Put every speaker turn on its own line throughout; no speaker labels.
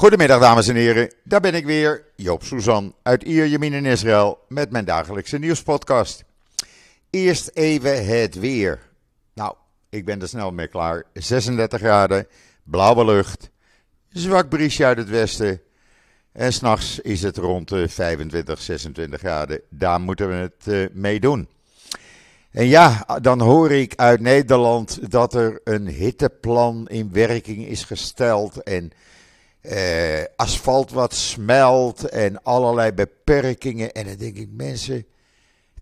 Goedemiddag dames en heren, daar ben ik weer, Joop Suzan uit Ierjemien in Israël met mijn dagelijkse nieuwspodcast. Eerst even het weer. Nou, ik ben er snel mee klaar. 36 graden, blauwe lucht, zwak briesje uit het westen en s'nachts is het rond de 25, 26 graden. Daar moeten we het uh, mee doen. En ja, dan hoor ik uit Nederland dat er een hitteplan in werking is gesteld en uh, asfalt wat smelt en allerlei beperkingen. En dan denk ik, mensen,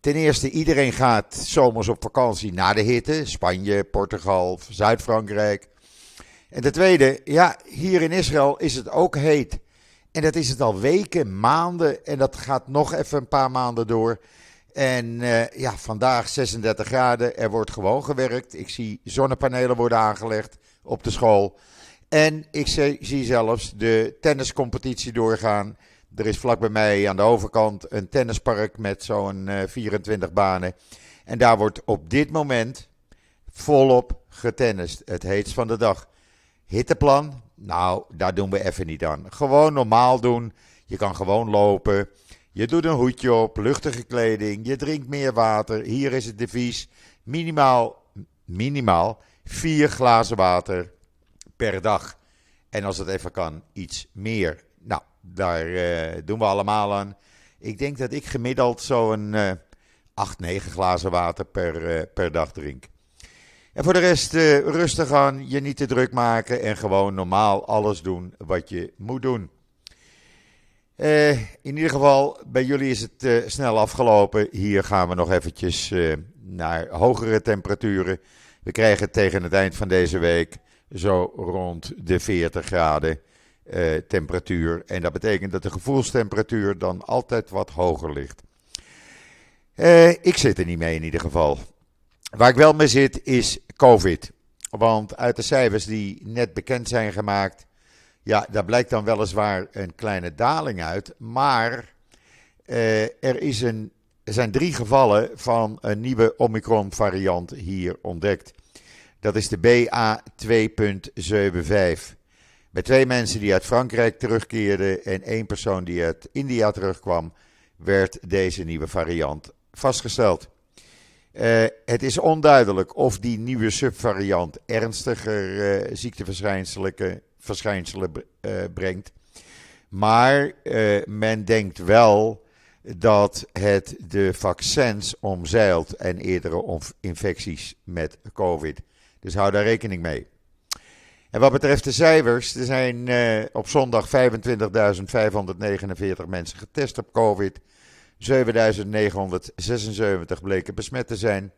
ten eerste, iedereen gaat zomers op vakantie naar de hitte. Spanje, Portugal, Zuid-Frankrijk. En ten tweede, ja, hier in Israël is het ook heet. En dat is het al weken, maanden. En dat gaat nog even een paar maanden door. En uh, ja, vandaag 36 graden. Er wordt gewoon gewerkt. Ik zie zonnepanelen worden aangelegd op de school. En ik zie zelfs de tenniscompetitie doorgaan. Er is vlak bij mij aan de overkant een tennispark met zo'n 24 banen. En daar wordt op dit moment volop getennist. Het heetst van de dag. Hitteplan? Nou, daar doen we even niet aan. Gewoon normaal doen. Je kan gewoon lopen. Je doet een hoedje op, luchtige kleding. Je drinkt meer water. Hier is het devies. Minimaal, minimaal vier glazen water per dag. En als het even kan, iets meer. Nou, daar uh, doen we allemaal aan. Ik denk dat ik gemiddeld zo'n uh, 8, 9 glazen water per, uh, per dag drink. En voor de rest uh, rustig aan, je niet te druk maken en gewoon normaal alles doen wat je moet doen. In ieder geval, bij jullie is het snel afgelopen. Hier gaan we nog eventjes naar hogere temperaturen. We krijgen tegen het eind van deze week zo rond de 40 graden uh, temperatuur. En dat betekent dat de gevoelstemperatuur dan altijd wat hoger ligt. Uh, ik zit er niet mee in ieder geval. Waar ik wel mee zit is COVID. Want uit de cijfers die net bekend zijn gemaakt, ja, daar blijkt dan weliswaar een kleine daling uit. Maar uh, er, is een, er zijn drie gevallen van een nieuwe Omicron-variant hier ontdekt. Dat is de BA2.75. Bij twee mensen die uit Frankrijk terugkeerden en één persoon die uit India terugkwam, werd deze nieuwe variant vastgesteld. Uh, het is onduidelijk of die nieuwe subvariant ernstiger uh, ziekteverschijnselen uh, brengt. Maar men denkt wel dat het de vaccins omzeilt en eerdere infecties met COVID. Dus hou daar rekening mee. En wat betreft de cijfers, er zijn uh, op zondag 25.549 mensen getest op COVID. 7.976 bleken besmet te zijn.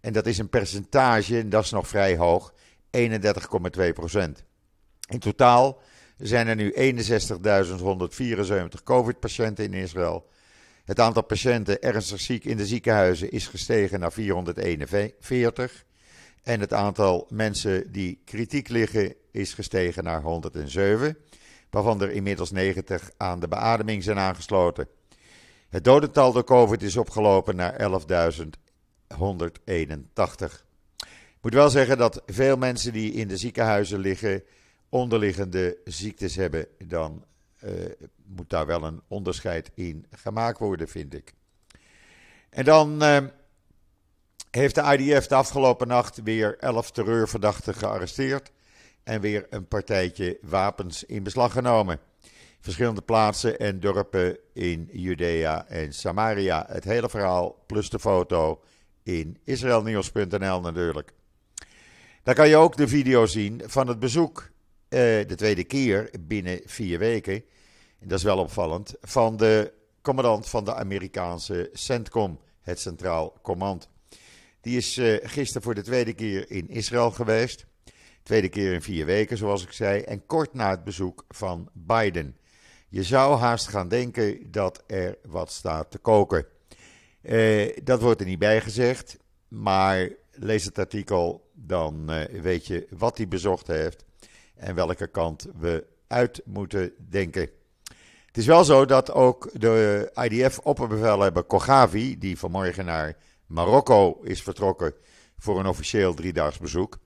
En dat is een percentage, en dat is nog vrij hoog, 31,2% In totaal zijn er nu 61.174 COVID-patiënten in Israël. Het aantal patiënten ernstig ziek in de ziekenhuizen is gestegen naar 441. En het aantal mensen die kritiek liggen is gestegen naar 107, waarvan er inmiddels 90 aan de beademing zijn aangesloten. Het dodental door COVID is opgelopen naar 11.181. Ik moet wel zeggen dat veel mensen die in de ziekenhuizen liggen onderliggende ziektes hebben, dan uh, moet daar wel een onderscheid in gemaakt worden, vind ik. En dan uh, heeft de IDF de afgelopen nacht weer 11 terreurverdachten gearresteerd en weer een partijtje wapens in beslag genomen. Verschillende plaatsen en dorpen in Judea en Samaria. Het hele verhaal plus de foto in israelnieuws.nl natuurlijk. Daar kan je ook de video zien van het bezoek, eh, de tweede keer binnen vier weken, en dat is wel opvallend, van de commandant van de Amerikaanse CENTCOM, het Centraal Command. Die is uh, gisteren voor de tweede keer in Israël geweest. Tweede keer in vier weken, zoals ik zei. En kort na het bezoek van Biden. Je zou haast gaan denken dat er wat staat te koken. Uh, dat wordt er niet bij gezegd. Maar lees het artikel, dan uh, weet je wat hij bezocht heeft. En welke kant we uit moeten denken. Het is wel zo dat ook de IDF-opperbevelhebber Kogavi, die vanmorgen naar Marokko is vertrokken voor een officieel driedaags bezoek.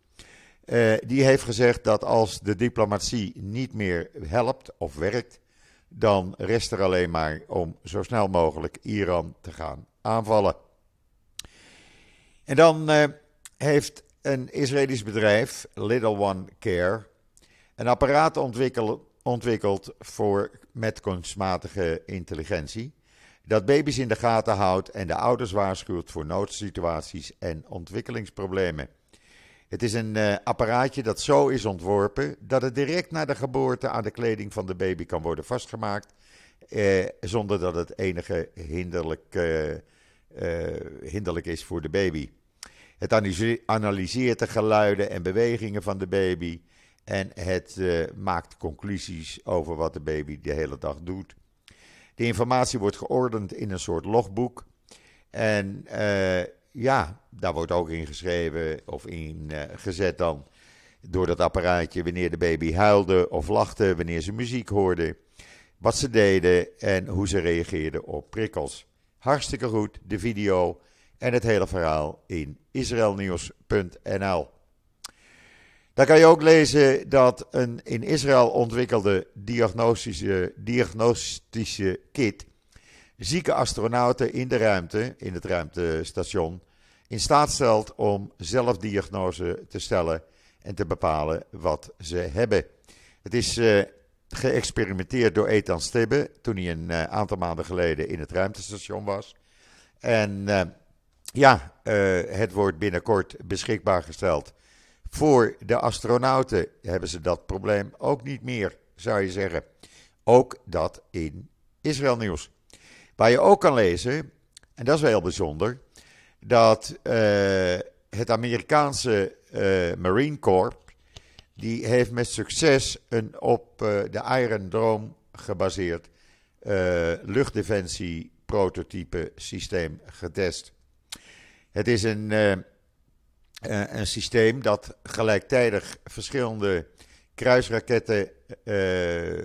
die heeft gezegd dat als de diplomatie niet meer helpt of werkt, dan rest er alleen maar om zo snel mogelijk Iran te gaan aanvallen. En dan uh, heeft een Israëlisch bedrijf, Little One Care, een apparaat ontwikkeld, ontwikkeld voor, met kunstmatige intelligentie. Dat baby's in de gaten houdt en de ouders waarschuwt voor noodsituaties en ontwikkelingsproblemen. Het is een uh, apparaatje dat zo is ontworpen dat het direct na de geboorte aan de kleding van de baby kan worden vastgemaakt, eh, zonder dat het enige hinderlijk, eh, eh, hinderlijk is voor de baby. Het analyseert de geluiden en bewegingen van de baby en het eh, maakt conclusies over wat de baby de hele dag doet. De informatie wordt geordend in een soort logboek. En uh, ja, daar wordt ook ingeschreven of ingezet uh, dan door dat apparaatje wanneer de baby huilde of lachte, wanneer ze muziek hoorde, wat ze deden en hoe ze reageerden op prikkels. Hartstikke goed, de video en het hele verhaal in israelnieuws.nl. Daar kan je ook lezen dat een in Israël ontwikkelde diagnostische, diagnostische kit zieke astronauten in de ruimte, in het ruimtestation, in staat stelt om zelf diagnose te stellen en te bepalen wat ze hebben. Het is uh, geëxperimenteerd door Ethan Stibbe toen hij een uh, aantal maanden geleden in het ruimtestation was. En uh, ja, het wordt binnenkort beschikbaar gesteld voor de astronauten hebben ze dat probleem ook niet meer, zou je zeggen. Ook dat in Israël nieuws. Waar je ook kan lezen, en dat is wel heel bijzonder, dat uh, het Amerikaanse uh, Marine Corps, die heeft met succes een op uh, de Iron Dome gebaseerd luchtdefensie prototype systeem getest. Het is een uh, een systeem dat gelijktijdig verschillende kruisraketten uh,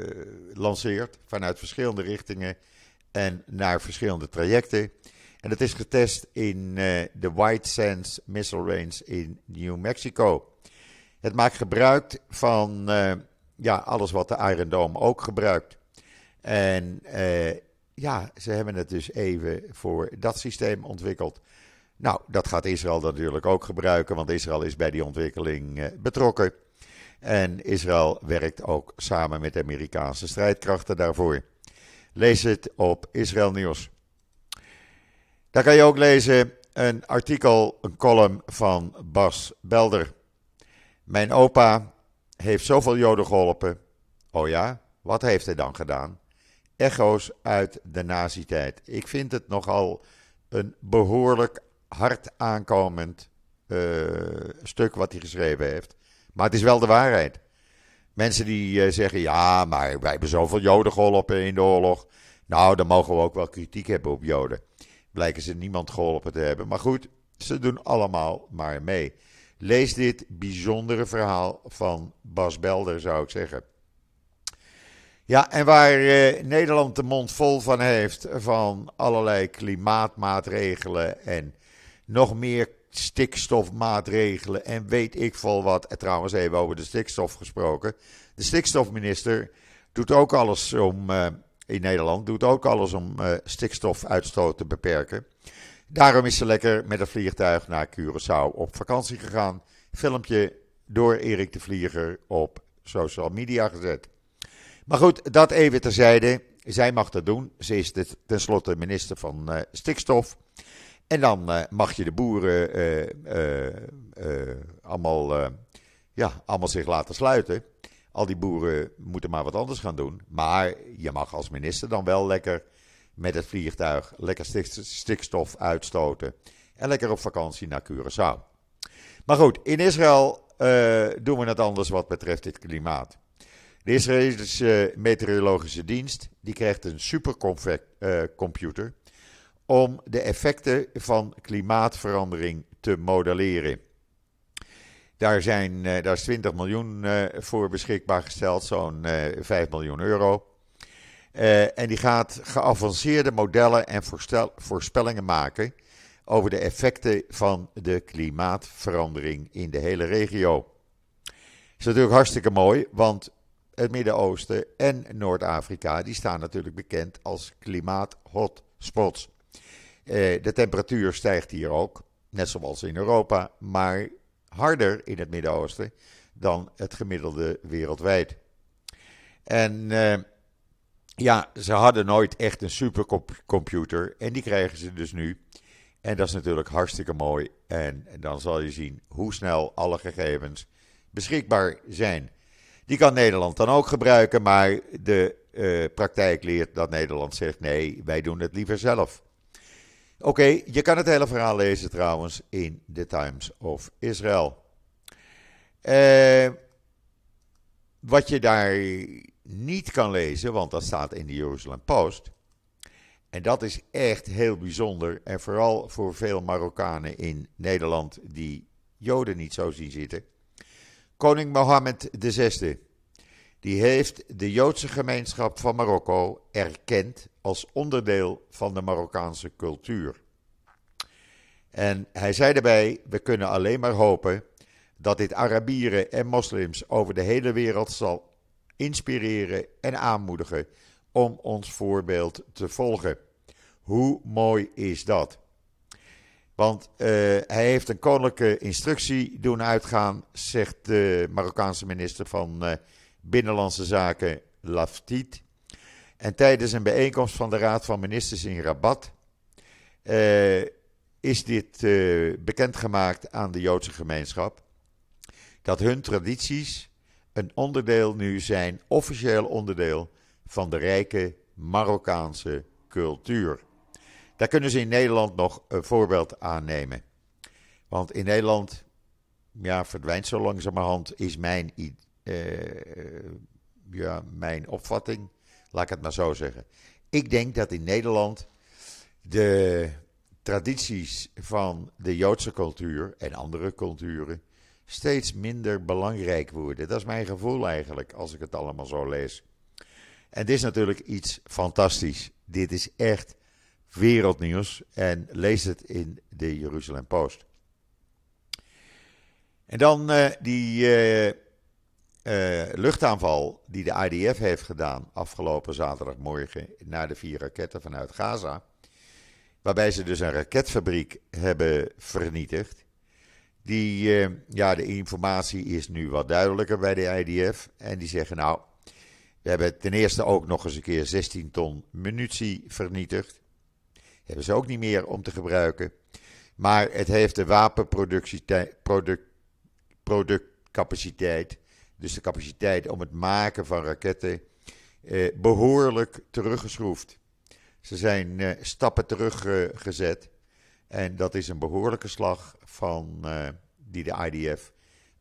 lanceert vanuit verschillende richtingen en naar verschillende trajecten. En dat is getest in uh, de White Sands Missile Range in New Mexico. Het maakt gebruik van ja, alles wat de Iron Dome ook gebruikt. En ja, ze hebben het dus even voor dat systeem ontwikkeld. Nou, dat gaat Israël natuurlijk ook gebruiken, want Israël is bij die ontwikkeling eh, betrokken. En Israël werkt ook samen met de Amerikaanse strijdkrachten daarvoor. Lees het op Israël Nieuws. Daar kan je ook lezen een artikel, een column van Bas Belder. Mijn opa heeft zoveel Joden geholpen. Oh ja, wat heeft hij dan gedaan? Echo's uit de nazi-tijd. Ik vind het nogal een behoorlijk hard aankomend uh, stuk wat hij geschreven heeft. Maar het is wel de waarheid. Mensen die uh, zeggen, ja, maar wij hebben zoveel Joden geholpen in de oorlog. Nou, dan mogen we ook wel kritiek hebben op Joden. Blijken ze niemand geholpen te hebben. Maar goed, ze doen allemaal maar mee. Lees dit bijzondere verhaal van Bas Belder, zou ik zeggen. Ja, en waar eh, Nederland de mond vol van heeft van allerlei klimaatmaatregelen en nog meer stikstofmaatregelen en weet ik veel wat. En trouwens, even over de stikstof gesproken. De stikstofminister doet ook alles om, uh, in Nederland, doet ook alles om uh, stikstofuitstoot te beperken. Daarom is ze lekker met een vliegtuig naar Curaçao op vakantie gegaan. Filmpje door Erik de Vlieger op social media gezet. Maar goed, dat even terzijde. Zij mag dat doen. Ze is tenslotte minister van uh, stikstof. En dan uh, mag je de boeren uh, allemaal, ja, allemaal zich laten sluiten. Al die boeren moeten maar wat anders gaan doen. Maar je mag als minister dan wel lekker met het vliegtuig lekker stikstof uitstoten. En lekker op vakantie naar Curaçao. Maar goed, in Israël doen we het anders wat betreft dit klimaat. De Israëlische Meteorologische Dienst die krijgt een supercomputer om de effecten van klimaatverandering te modelleren. Daar, zijn, eh, daar is 20 miljoen eh, voor beschikbaar gesteld, zo'n 5 eh, miljoen euro. en die gaat geavanceerde modellen en voorspellingen maken over de effecten van de klimaatverandering in de hele regio. Is natuurlijk hartstikke mooi, want het Midden-Oosten en Noord-Afrika die staan natuurlijk bekend als klimaat-hotspots. De temperatuur stijgt hier ook, net zoals in Europa, maar harder in het Midden-Oosten dan het gemiddelde wereldwijd. En eh, ja, ze hadden nooit echt een supercomputer en die krijgen ze dus nu. En dat is natuurlijk hartstikke mooi. En dan zal je zien hoe snel alle gegevens beschikbaar zijn. Die kan Nederland dan ook gebruiken, maar de uh, praktijk leert dat Nederland zegt: nee, wij doen het liever zelf. Oké, je kan het hele verhaal lezen trouwens in The Times of Israel. Uh, wat je daar niet kan lezen, want dat staat in de Jerusalem Post. En dat is echt heel bijzonder. En vooral voor veel Marokkanen in Nederland die Joden niet zo zien zitten. Koning Mohammed VI. Die heeft de Joodse gemeenschap van Marokko erkend als onderdeel van de Marokkaanse cultuur. En hij zei daarbij: We kunnen alleen maar hopen dat dit Arabieren en moslims over de hele wereld zal inspireren en aanmoedigen om ons voorbeeld te volgen. Hoe mooi is dat? Want uh, hij heeft een koninklijke instructie doen uitgaan, zegt de Marokkaanse minister van uh, Binnenlandse Zaken Laftit. En tijdens een bijeenkomst van de Raad van Ministers in Rabat uh, is dit bekendgemaakt aan de Joodse gemeenschap. Dat hun tradities een onderdeel nu zijn, officieel onderdeel van de rijke Marokkaanse cultuur. Daar kunnen ze in Nederland nog een voorbeeld aan nemen. Want in Nederland ja, verdwijnt zo langzamerhand, is mijn, ja, mijn opvatting. Laat ik het maar zo zeggen. Ik denk dat in Nederland de tradities van de Joodse cultuur en andere culturen steeds minder belangrijk worden. Dat is mijn gevoel eigenlijk, als ik het allemaal zo lees. En dit is natuurlijk iets fantastisch. Dit is echt wereldnieuws en lees het in de Jeruzalem Post. En dan uh, die uh, luchtaanval die de IDF heeft gedaan afgelopen zaterdagmorgen naar de vier raketten vanuit Gaza. Waarbij ze dus een raketfabriek hebben vernietigd. Die, ja, de informatie is nu wat duidelijker bij de IDF. En die zeggen nou, we hebben ten eerste ook nog eens een keer 16 ton munitie vernietigd. Hebben ze ook niet meer om te gebruiken. Maar het heeft de wapenproductcapaciteit, dus de capaciteit om het maken van raketten, eh, behoorlijk teruggeschroefd. Ze zijn eh, stappen teruggezet. en dat is een behoorlijke slag van, eh, die de IDF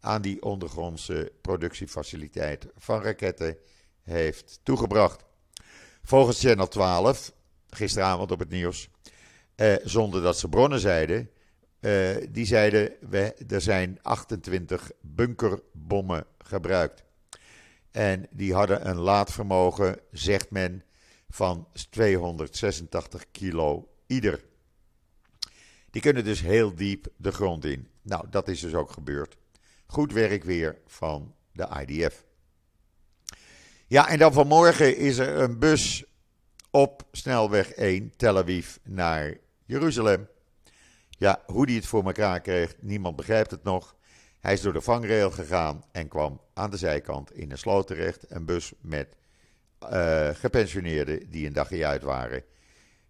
aan die ondergrondse productiefaciliteit van raketten heeft toegebracht. Volgens Channel 12, gisteravond op het nieuws, eh, zonder dat ze bronnen zeiden, eh, die zeiden we, er zijn 28 bunkerbommen gebruikt. En die hadden een laadvermogen, zegt men, van 286 kilo ieder. Die kunnen dus heel diep de grond in. Nou, dat is dus ook gebeurd. Goed werk weer van de IDF. Ja, en dan vanmorgen is er een bus op snelweg 1 Tel Aviv naar Jeruzalem. Ja, hoe die het voor elkaar kreeg, niemand begrijpt het nog. Hij is door de vangrail gegaan en kwam aan de zijkant in een sloot terecht. Een bus met uh, gepensioneerden die een dagje uit waren.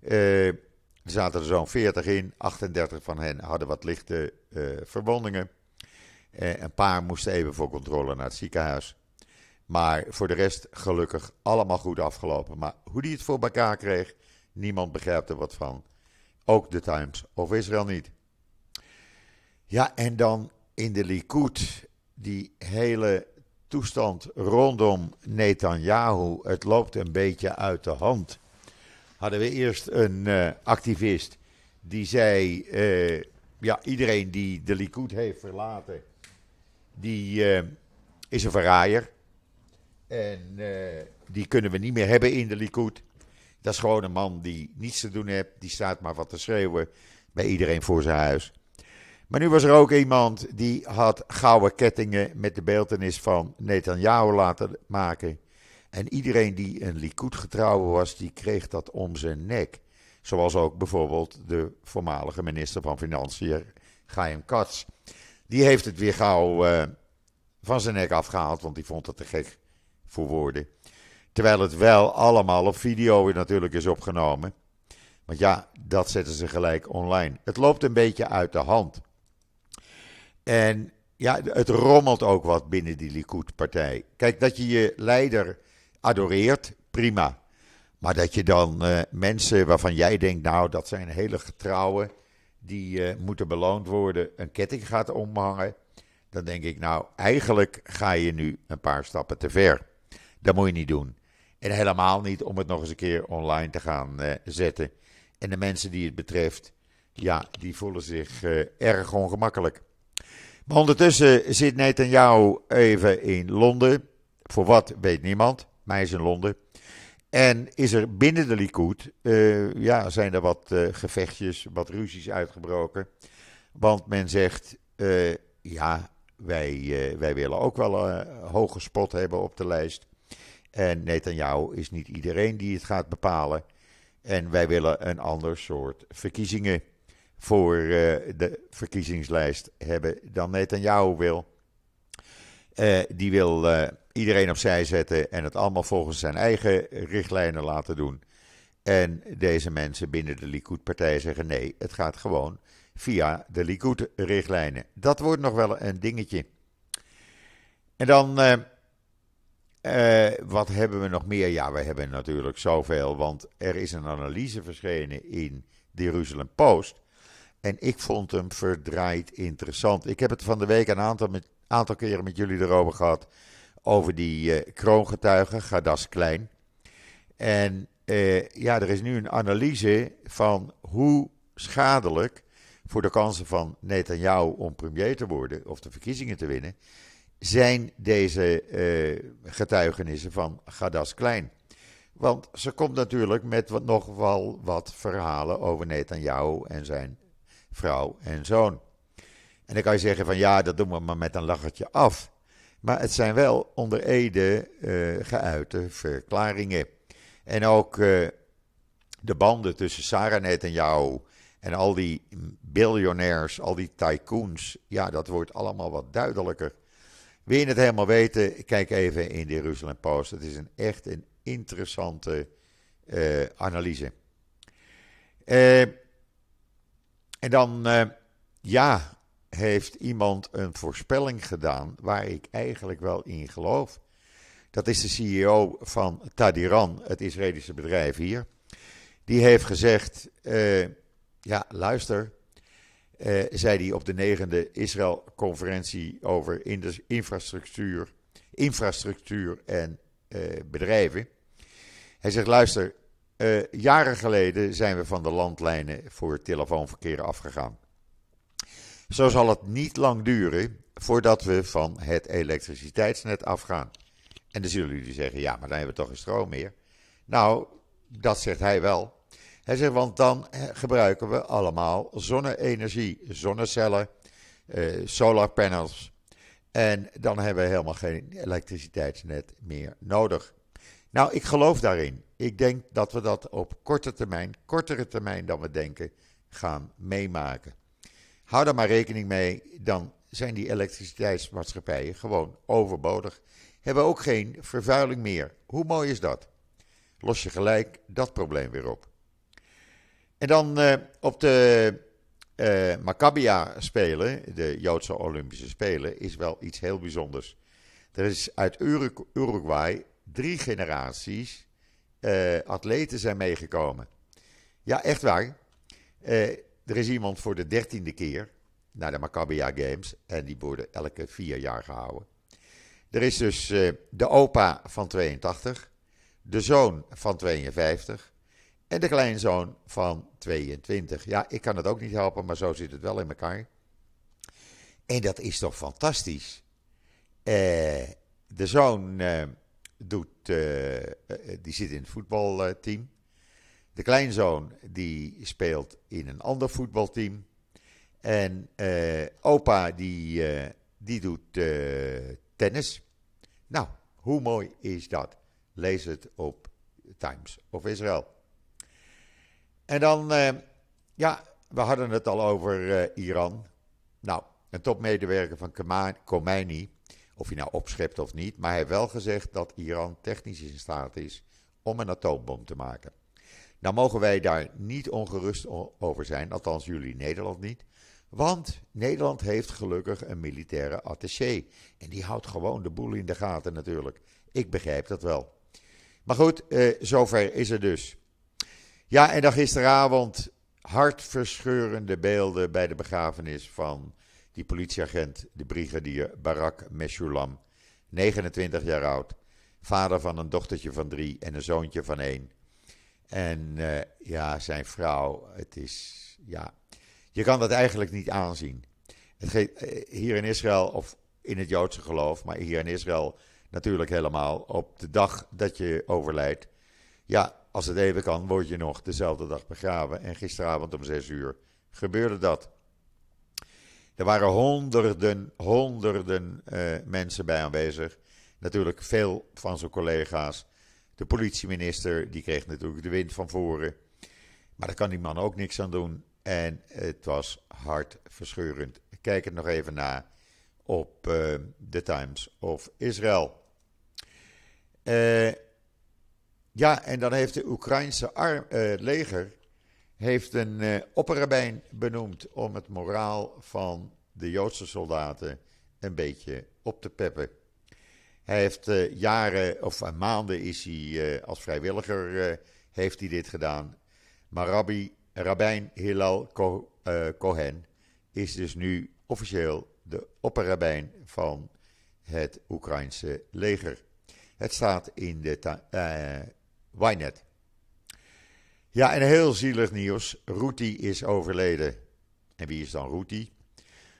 Uh, er zaten er zo'n 40 in. 38 van hen hadden wat lichte uh, verwondingen. een paar moesten even voor controle naar het ziekenhuis. Maar voor de rest gelukkig allemaal goed afgelopen. Maar hoe die het voor elkaar kreeg, niemand begrijpt er wat van. Ook de Times of Israel niet. Ja, en dan in de Likud, die hele toestand rondom Netanyahu. Het loopt een beetje uit de hand. Hadden we eerst een uh, activist die zei: uh, Ja, iedereen die de Likud heeft verlaten, die uh, is een verraaier. En die kunnen we niet meer hebben in de Likud. Dat is gewoon een man die niets te doen heeft. Die staat maar wat te schreeuwen bij iedereen voor zijn huis. Maar nu was er ook iemand die had gouden kettingen met de beeldenis van Netanyahu laten maken. En iedereen die een Likud getrouwen was, die kreeg dat om zijn nek. Zoals ook bijvoorbeeld de voormalige minister van Financiën, Chaim Katz. Die heeft het weer gauw uh, van zijn nek afgehaald, want die vond het te gek voor woorden. Terwijl het wel allemaal op video natuurlijk is opgenomen. Want ja, dat zetten ze gelijk online. Het loopt een beetje uit de hand. En ja, het rommelt ook wat binnen die Likud-partij. Kijk, dat je je leider adoreert, prima. Maar dat je dan uh, mensen waarvan jij denkt, nou, dat zijn hele getrouwen, die uh, moeten beloond worden, een ketting gaat omhangen. Dan denk ik, nou, eigenlijk ga je nu een paar stappen te ver. Dat moet je niet doen. En helemaal niet om het nog eens een keer online te gaan uh, zetten. En de mensen die het betreft, ja, die voelen zich erg ongemakkelijk. Maar ondertussen zit Netanyahu even in Londen. Voor wat weet niemand, maar is in Londen. En is er binnen de Likud, uh, ja, zijn er wat gevechtjes, wat ruzies uitgebroken. Want men zegt, ja, wij, wij willen ook wel een hoge spot hebben op de lijst. En Netanyahu is niet iedereen die het gaat bepalen. En wij willen een ander soort verkiezingen voor uh, de verkiezingslijst hebben dan Netanyahu wil. Uh, die wil uh, iedereen opzij zetten en het allemaal volgens zijn eigen richtlijnen laten doen. En deze mensen binnen de Likud-partij zeggen nee, het gaat gewoon via de Likud-richtlijnen. Dat wordt nog wel een dingetje. En dan, wat hebben we nog meer? Ja, we hebben natuurlijk zoveel, want er is een analyse verschenen in de Jeruzalem Post en ik vond hem verdraaid interessant. Ik heb het van de week een aantal, met, aantal keren met jullie erover gehad. Over die uh, kroongetuige, Gadas Klein. En uh, ja, er is nu een analyse van hoe schadelijk voor de kansen van Netanyahu om premier te worden of de verkiezingen te winnen, zijn deze uh, getuigenissen van Gadas Klein. Want ze komt natuurlijk met wat, nog wel wat verhalen over Netanyahu en zijn vrouw en zoon. En dan kan je zeggen van ja, dat doen we maar met een lachertje af. Maar het zijn wel onder Ede uh, geuite verklaringen. En ook uh, de banden tussen Sarah Netanyahu en al die biljonairs, al die tycoons, ja, dat wordt allemaal wat duidelijker. Wil je het helemaal weten, kijk even in de Jeruzalem Post. Het is een echt een interessante uh, analyse. Uh, en dan, uh, ja, heeft iemand een voorspelling gedaan waar ik eigenlijk wel in geloof. Dat is de CEO van Tadiran, het Israëlische bedrijf hier. Die heeft gezegd, ja, luister, uh, zei hij op de negende Israël-conferentie over infrastructuur, infrastructuur en bedrijven. Hij zegt, luister, uh, jaren geleden zijn we van de landlijnen voor telefoonverkeer afgegaan. Zo zal het niet lang duren voordat we van het elektriciteitsnet afgaan. En dan zullen jullie zeggen, ja, maar dan hebben we toch geen stroom meer. Nou, dat zegt hij wel. Hij zegt, want dan eh, gebruiken we allemaal zonne-energie, zonnecellen, uh, solarpanels. En dan hebben we helemaal geen elektriciteitsnet meer nodig. Nou, ik geloof daarin. Ik denk dat we dat op korte termijn, kortere termijn dan we denken, gaan meemaken. Hou daar maar rekening mee, dan zijn die elektriciteitsmaatschappijen gewoon overbodig. Hebben ook geen vervuiling meer. Hoe mooi is dat? Los je gelijk dat probleem weer op. En dan uh, op de uh, Maccabia Spelen, de Joodse Olympische Spelen, is wel iets heel bijzonders. Er is uit Uruguay drie generaties uh, atleten zijn meegekomen. Ja, echt waar. Er is iemand voor de dertiende keer naar de Maccabia Games en die worden elke vier jaar gehouden. Er is dus de opa van 82, de zoon van 52 en de kleinzoon van 22. Ja, ik kan het ook niet helpen, maar zo zit het wel in elkaar. En dat is toch fantastisch. de zoon doet, uh, die zit in het voetbalteam. De kleinzoon die speelt in een ander voetbalteam. En opa die, die doet tennis. Nou, hoe mooi is dat? Lees het op Times of Israel. En dan, ja, we hadden het al over Iran. Nou, een topmedewerker van Khomeini, of hij nou opschept of niet, maar hij heeft wel gezegd dat Iran technisch in staat is om een atoombom te maken. Nou mogen wij daar niet ongerust over zijn, althans jullie Nederland niet. Want Nederland heeft gelukkig een militaire attaché. En die houdt gewoon de boel in de gaten natuurlijk. Ik begrijp dat wel. Maar goed, eh, zover is het dus. Ja, en dan gisteravond hartverscheurende beelden bij de begrafenis van die politieagent, de brigadier Barak Meshulam, 29 jaar oud, vader van een dochtertje van drie en een zoontje van één. En uh, ja, zijn vrouw, het is, ja, je kan dat eigenlijk niet aanzien. Het eh, hier in Israël, of in het Joodse geloof, maar hier in Israël natuurlijk helemaal, op de dag dat je overlijdt, ja, als het even kan, word je nog dezelfde dag begraven. En gisteravond om zes uur gebeurde dat. Er waren honderden, honderden uh, mensen bij aanwezig. Natuurlijk veel van zijn collega's. De politieminister, die kreeg natuurlijk de wind van voren. Maar daar kan die man ook niks aan doen. En het was hartverscheurend. Kijk het nog even na op uh, The Times of Israel. Uh, ja, en dan heeft de Oekraïnse uh, leger heeft een uh, opperrabijn benoemd om het moraal van de Joodse soldaten een beetje op te peppen. Hij heeft uh, jaren of maanden is hij als vrijwilliger heeft hij dit gedaan. Maar Rabbi, Rabbijn Hillel Cohen is dus nu officieel de opperrabijn van het Oekraïnse leger. Het staat in de Wynet. Ja, en heel zielig nieuws. Ruti is overleden. En wie is dan Ruti?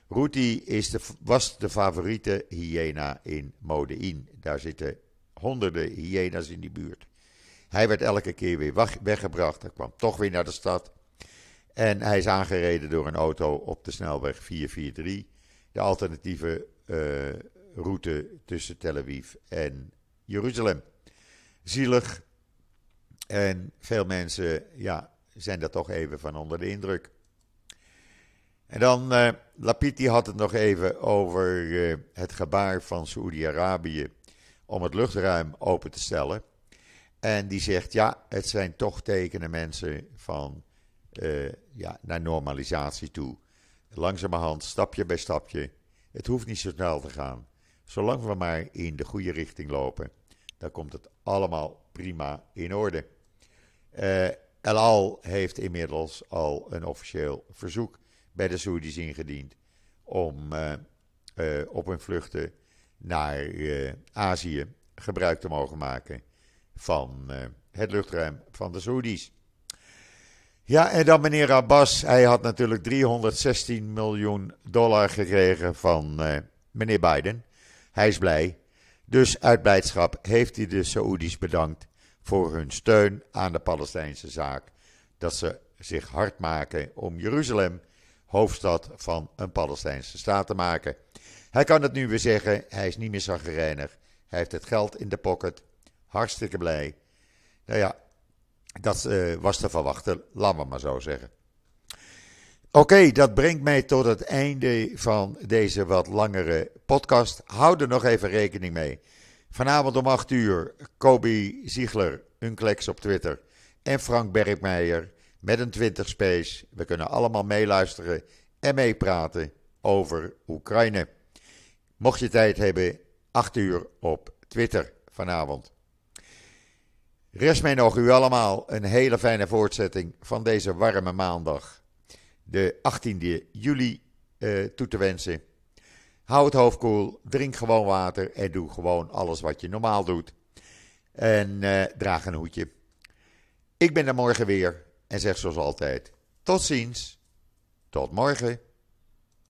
Ruti is de, was de favoriete hyena in Modein. Daar zitten honderden hyena's in die buurt. Hij werd elke keer weer weggebracht. Hij kwam toch weer naar de stad. En hij is aangereden door een auto op de snelweg 443. De alternatieve uh, route tussen Tel Aviv en Jeruzalem. Zielig, en veel mensen ja, zijn daar toch even van onder de indruk. En dan, uh, Lapiti had het nog even over uh, het gebaar van Saoedi-Arabië om het luchtruim open te stellen. En die zegt, ja, het zijn toch tekenen mensen van, uh, ja, naar normalisatie toe. Langzamerhand, stapje bij stapje. Het hoeft niet zo snel te gaan. Zolang we maar in de goede richting lopen, dan komt het allemaal prima in orde. Uh, El Al heeft inmiddels al een officieel verzoek bij de Saoedi's ingediend om uh, uh, op hun vluchten naar Azië gebruik te mogen maken van het luchtruim van de Saoedi's. Ja, en dan meneer Abbas, hij had natuurlijk 316 miljoen dollar gekregen van meneer Biden. Hij is blij. Dus uit blijdschap heeft hij de Saoedi's bedankt voor hun steun aan de Palestijnse zaak. Dat ze zich hard maken om Jeruzalem, hoofdstad van een Palestijnse staat, te maken. Hij kan het nu weer zeggen, hij is niet meer zaggerijnig. Hij heeft het geld in de pocket, hartstikke blij. Nou ja, dat uh, was te verwachten, laten we maar zo zeggen. Oké, dat brengt mij tot het einde van deze wat langere podcast. Hou er nog even rekening mee. Vanavond om 8 uur Kobe Ziegler, Unclex op Twitter. En Frank Bergmeijer met een 20 Space. We kunnen allemaal meeluisteren en meepraten over Oekraïne. Mocht je tijd hebben, 8 uur op Twitter vanavond. Rest mij nog u allemaal een hele fijne voortzetting van deze warme maandag, de 18e juli, uh, toe te wensen. Hou het hoofd koel, drink gewoon water en doe gewoon alles wat je normaal doet. En uh, draag een hoedje. Ik ben er morgen weer en zeg zoals altijd: tot ziens, tot morgen.